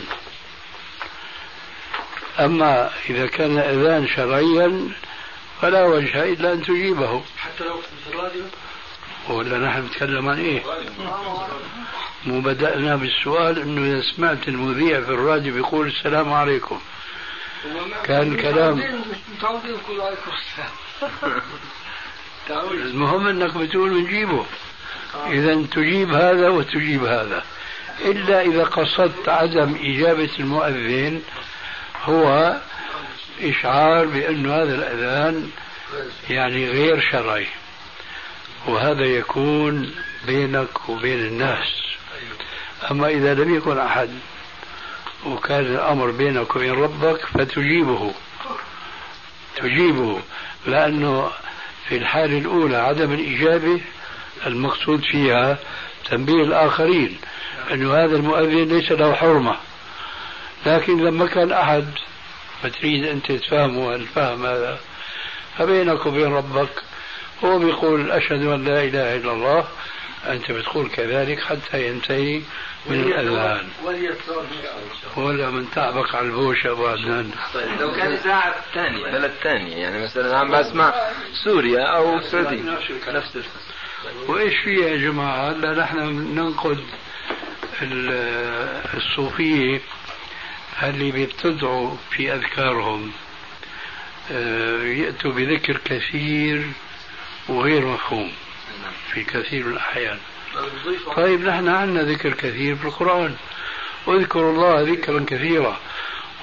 أما إذا كان أذان شرعيا فلا وجه إلا أن تجيبه. حتى لو في الراديو ولا نحن نتكلم عن إيه؟ مو بدأنا بالسؤال أنه إذا سمعت المذيع في الراديو بيقول السلام عليكم. كان كلام المهم إنك بتقول بنجيبه. إذا تجيب هذا وتجيب هذا. إلا إذا قصدت عدم إجابة المؤذن هو إشعار بأن هذا الأذان يعني غير شرعي وهذا يكون بينك وبين الناس. أما إذا لم يكن أحد وكان الأمر بينك وبين ربك فتجيبه تجيبه لأنه في الحالة الأولى عدم الإجابة المقصود فيها تنبيه الآخرين أن هذا المؤذن ليس له حرمة. لكن لما كان أحد فتريد أنت تفهمه الفهم هذا. فبينك وبين ربك هو بيقول أشهد أن لا إله إلا الله أنت بتقول كذلك حتى ينتهي من الأذان ولا من تعبك على البوش أبو عدنان طيب لو كان إذاعة ثانية بلد ثانية يعني مثلا عم بسمع سوريا أو السعودية نفس وإيش فيها يا جماعة؟ هلا نحن ننقد الصوفية اللي بيبتدعوا في أذكارهم؟ آه، يأتوا بذكر كثير وغير مفهوم في كثير من الأحيان. طيب نحن عندنا ذكر كثير في القرآن. واذكروا الله ذكرا كثيرا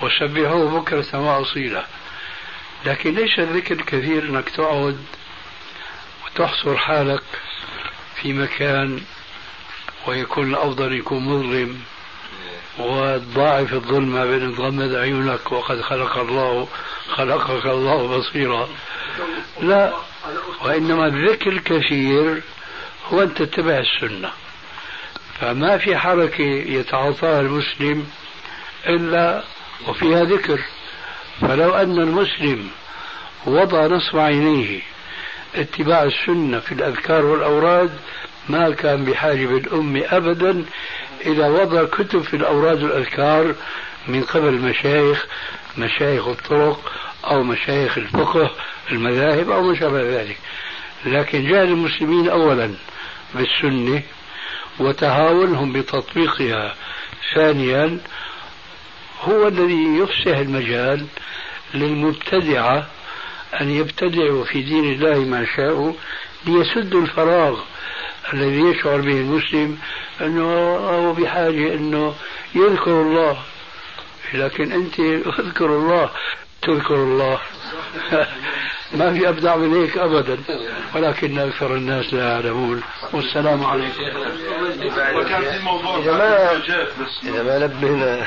وسبحوه بكرة وأصيلا لكن ليس الذكر الكثير إنك تقعد وتحصر حالك في مكان ويكون الأفضل يكون مظلم؟ وتضاعف الظلمة بين تغمض عيونك وقد خلق الله خلقك الله بصيرا. لا وإنما الذكر الكثير هو أن تتبع السنة. فما في حركة يتعاطاها المسلم إلا وفيها ذكر. فلو أن المسلم وضع نصب عينيه اتباع السنة في الأذكار والأوراد ما كان بحاجة بالأم أبدا إلى وضع كتب في الأوراد والأذكار من قبل المشايخ مشايخ الطرق أو مشايخ الفقه المذاهب أو ما شابه ذلك. لكن جهل المسلمين أولا بالسنة وتهاونهم بتطبيقها ثانيا هو الذي يفسح المجال للمبتدعة أن يبتدعوا في دين الله ما شاءوا ليسدوا الفراغ الذي يشعر به المسلم أنه هو بحاجة أنه يذكر الله. لكن أنت اذكر الله تذكر الله. ما في أبدع من هيك أبدا. ولكن أكثر الناس لا يعلمون. والسلام عليكم. وكان في موضوع إذا ما إذا ما نبهنا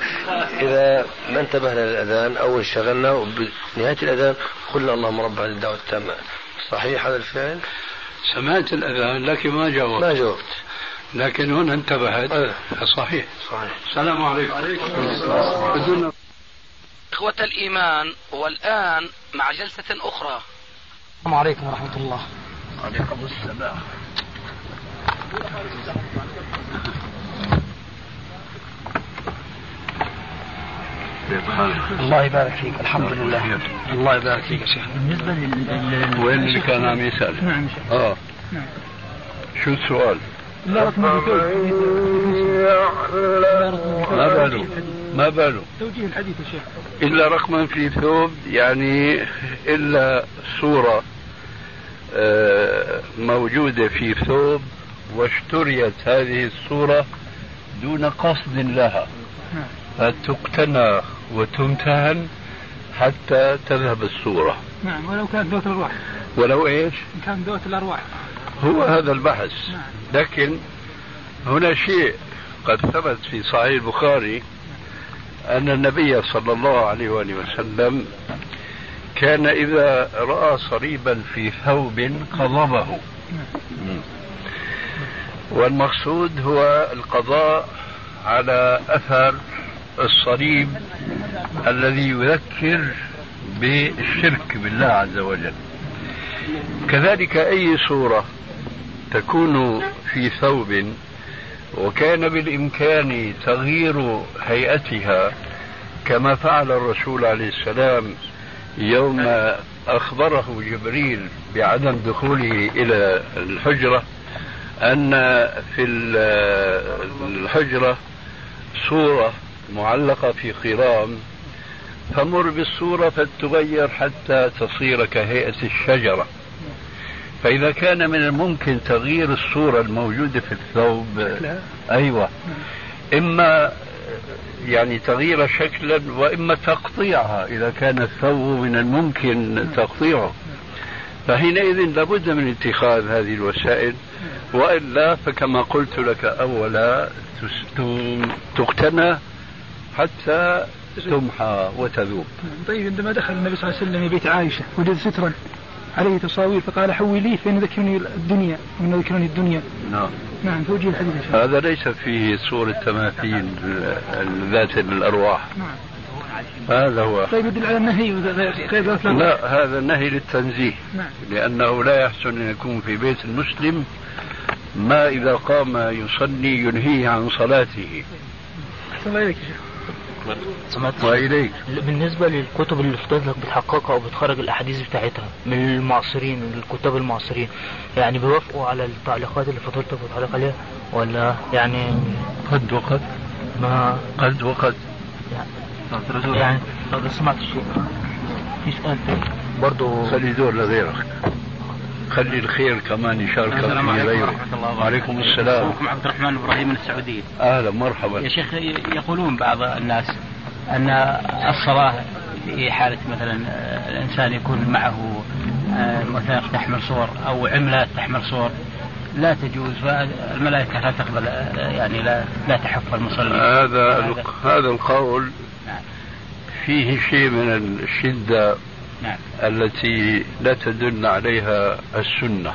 إذا ما انتبهنا للأذان أو انشغلنا وبنهاية الأذان قلنا اللهم رب هذه الدعوة التامة صحيح هذا الفعل؟ سمعت الأذان لكن ما جاوبت. ما جاوبت. لكن هنا انتبهت. أه. صحيح. صحيح. السلام عليكم. عليكم السلام. إخوة الإيمان والآن مع جلسة أخرى. السلام عليكم ورحمة الله. وعليكم السلام. الله يبارك فيك الحمد لله. الله يبارك فيك يا شيخ. بالنسبة لل وين اللي كان عم يسأل؟ نعم آه. نعم. شو السؤال؟ لا ما باله ما باله توجيه الحديث يا شيخ. إلا رقما في ثوب يعني إلا صورة آه، موجودة في ثوب واشتريت هذه الصورة دون قصد لها. نعم. فتقتنى وتمتهن حتى تذهب الصورة نعم ولو كانت ذوات الأرواح ولو إيش؟ كان ذوات الأرواح. هو هذا البحث. نعم. لكن هنا شيء قد ثبت في صحيح البخاري أن النبي صلى الله عليه وآله وسلم كان إذا رأى صليبا في ثوب قضبه. والمقصود هو القضاء على أثر الصليب الذي يذكر بالشرك بالله عز وجل. كذلك أي صورة تكون في ثوب وكان بالإمكان تغيير هيئتها كما فعل الرسول عليه السلام يوم أخبره جبريل بعدم دخوله إلى الحجرة أن في الحجرة صورة معلقة في قرام فمر بالصورة فتغير حتى تصير كهيئة الشجرة. فإذا كان من الممكن تغيير الصورة الموجودة في الثوب لا. أيوة. إما يعني تغيير شكلا وإما تقطيعها إذا كان الثوب من الممكن تقطيعه. فحينئذ لابد من اتخاذ هذه الوسائل. وإلا فكما قلت لك أولا تقتنى حتى تمحى وتذوب. طيب عندما دخل النبي صلى الله عليه وسلم بيت عائشة وجد سترا عليه تصاوير فقال حولي فإن ذكرني الدنيا وإن ذكرني الدنيا. نعم. نعم توجيه الحديث. هذا ليس فيه صورة تماثيل ذات الأرواح. نعم. هذا هو. طيب يدل على النهي غير لا هذا النهي للتنزيه. نعم. لأنه لا يحسن أن يكون في بيت المسلم ما إذا قام يصلي ينهيه عن صلاته. أحسن إليك سمعت. وإليك. بالنسبة للكتب اللي حضرتك بتحققها أو بتخرج الأحاديث بتاعتها من المعاصرين من الكتاب المعاصرين يعني بيوافقوا على التعليقات اللي فضلتك بتعلق عليها ولا يعني قد وقد. ما قد وقد. يعني, لو سمعت الشيء في سؤال تاني برضه خلي دور لغيرك. خلي الخير كمان يشارك في غيره. وعليكم السلام. أخوكم عبد الرحمن إبراهيم من السعوديه أهلا مرحبا. يا شيخ يقولون بعض الناس أن الصلاة في حالة مثلا الإنسان يكون معه وثائق تحمل صور أو عملات تحمل صور لا تجوز فالملائكة لا تقبل يعني لا لا تحف المصلي. هذا هذا القول فيه شيء من الشدة نعم. التي لا تدل عليها السنة.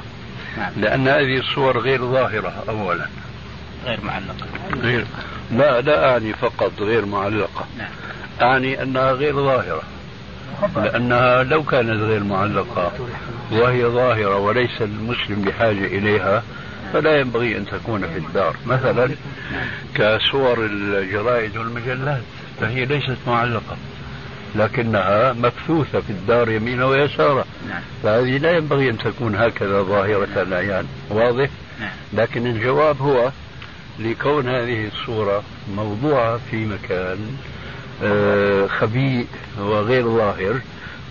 نعم. لأن هذه الصور غير ظاهرة أولا. غير معلقة. غير لا لا أعني فقط غير معلقة. نعم. أعني أنها غير ظاهرة. لأنها لو كانت غير معلقة وهي ظاهرة وليس المسلم بحاجة إليها فلا ينبغي أن تكون في الدار. مثلا كصور الجرائد والمجلات فهي ليست معلقة. لكنها مبثوثة في الدار يمينا ويسارا نعم. فهذه لا ينبغي أن تكون هكذا ظاهرة العيان واضح؟ نعم. لكن الجواب هو لكون هذه الصورة موضوعة في مكان آه خبيء وغير ظاهر.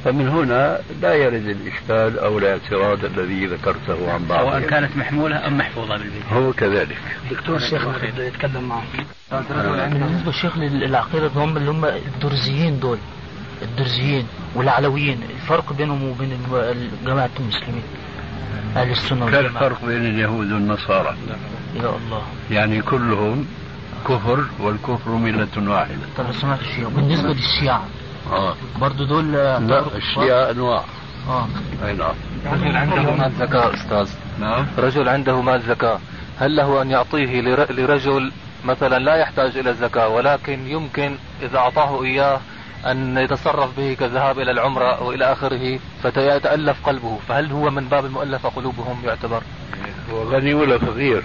فمن هنا لا يرد الإشكال أو الاعتراض الذي ذكرته عن بعض. سواء كانت محمولة أم محفوظة بالبيت. هو كذلك. دكتور الشيخ يتكلم معه. بالنسبة الشيخ للعقيدة هم اللي هم الدرزيين دول. الدرزيين والعلويين الفرق بينهم وبين جماعة المسلمين أهل السنة والجماعة. الفرق بين اليهود والنصارى. يا الله. يعني كلهم كفر والكفر ملة واحدة. طب سمعت الشيعة. بالنسبة للشيعة آه. برضه دول لا الشيعة أنواع. آه. أي نعم. رجل عنده مال زكاة أستاذ. نعم. رجل عنده مال زكاة. هل له أن يعطيه لرجل مثلا لا يحتاج إلى الزكاة ولكن يمكن إذا أعطاه إياه أن يتصرف به كالذهاب إلى العمرة وإلى آخره فيتألف قلبه. فهل هو من باب المؤلفة قلوبهم يعتبر؟ هو غني ولا فقير؟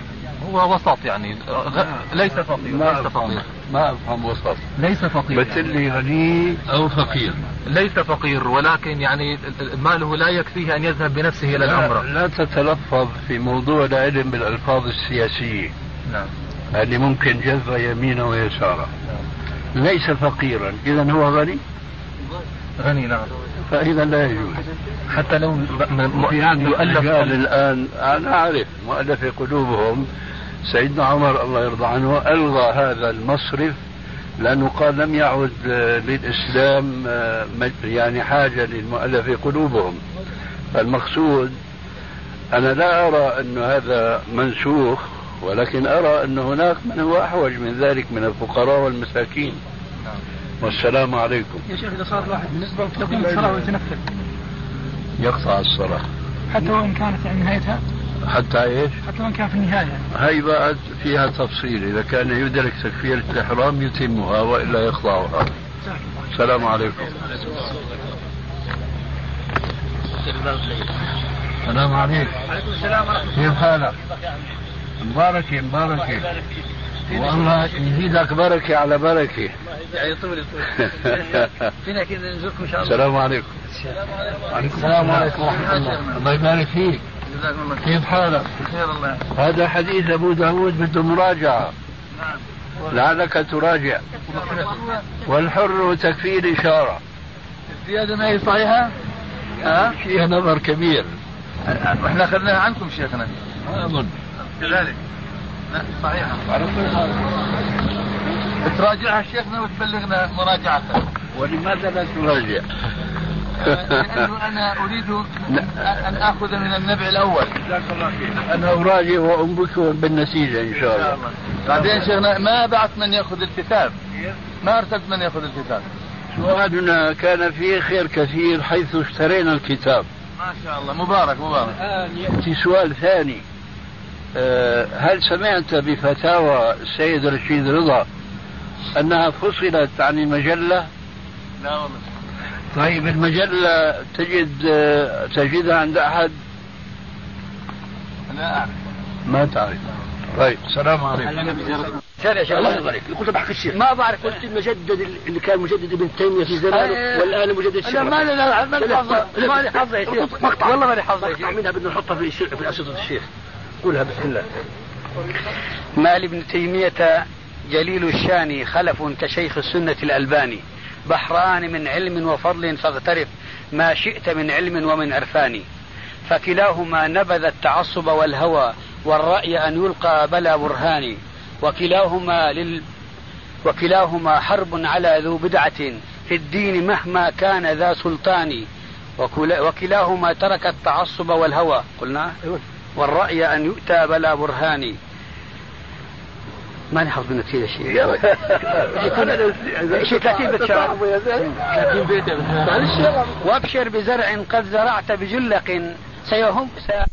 هو وسط يعني. ليس فقير ما ليس فقير. ما أفهم وسط. ليس فقير بس اللي غني أو فقير. ليس فقير ولكن يعني ماله لا يكفيه أن يذهب بنفسه إلى العمرة. لا تتلفظ في موضوع العلم بالألفاظ السياسية. نعم. اللي ممكن جذب يمينا ويسارا ليس فقيرا. إذا هو غني؟ غني نعم. فإذا لا يجوز. حتى لو في عندنا قال الآن أنا أعرف مؤلف قلوبهم. سيدنا عمر الله يرضى عنه ألغى هذا المصرف لأنه قال لم يعد للإسلام يعني حاجة للمؤلف قلوبهم. المقصود أنا لا أرى أن هذا منسوخ. ولكن أرى أن هناك من هو أحوج من ذلك من الفقراء والمساكين. والسلام عليكم. يا شيخ إذا صار واحد بالنسبة لتقيم الصلاة ويتنفل. يقطع الصلاة حتى وإن كانت يعني نهايتها؟ حتى إيش؟ حتى وإن كان في النهاية. هي بعد فيها تفصيل. إذا كان يدرك تكفيرة الإحرام يتمها وإلا يقطعها السلام عليكم. السلام عليكم. وعليكم السلام ورحمة الله. كيف حالك؟ مباركة مباركة والله يزيدك بركة على بركة. يعني طول فينا كذا نزوركم إن شاء الله. السلام عليكم. السلام عليكم. ورحمة الله الله يبارك فيك. جزاكم الله كيف حالك؟ بخير الله. هذا حديث أبو داود بده مراجعة. لعلك تراجع. والحر تكفي الإشارة الزيادة ما هي صحيحة؟ ها؟ فيها نظر كبير. وإحنا أخذناها عنكم شيخنا. أظن. كذلك. صحيحة تراجعها شيخنا وتبلغنا مراجعتها. ولماذا لا تراجع؟ لأنه أنا أريد أن آخذ من النبع الأول. جزاك الله خير. أنا أراجع وأنبكر بالنتيجة إن شاء الله. بعدين شيخنا ما بعث من يأخذ الكتاب؟ ما أرسلت من يأخذ الكتاب؟ سؤالنا كان فيه خير كثير حيث اشترينا الكتاب. ما شاء الله. مبارك مبارك. الآن يأتي سؤال ثاني. هل سمعت بفتاوى السيد رشيد رضا أنها فصلت عن المجلة؟ لا والله. طيب المجلة تجد تجدها عند أحد؟ لا أعرف. ما تعرف. طيب السلام عليكم. ثاني يا شيخ الله يرضى عليك قلت بحق الشيخ. ما بعرف قلت المجدد اللي كان مجدد ابن تيمية في زمانه أيه. والآن مجدد الشيخ. لا ما لا ما لي حظ ما لي حظ يا شيخ. والله ما لي حظ يا شيخ. منها بدنا نحطها في في أسئلة الشيخ. قولها بسم الله. ما لابن تيمية جليل الشان خلف كشيخ السنة الألباني. بحران من علم وفضل فاغترف. ما شئت من علم ومن عرفان. فكلاهما نبذ التعصب والهوى والرأي أن يلقى بلا برهان. وكلاهما لل وكلاهما حرب على ذو بدعة في الدين مهما كان ذا سلطان. وكلا وكلاهما ترك التعصب والهوى. قلنا؟ والرأي أن يؤتى بلا برهان. ما نحفظ منه كثير شيء شيء 30 بيت شعر 30 بيت وابشر بزرع قد زرعت بجلق. سيهم سي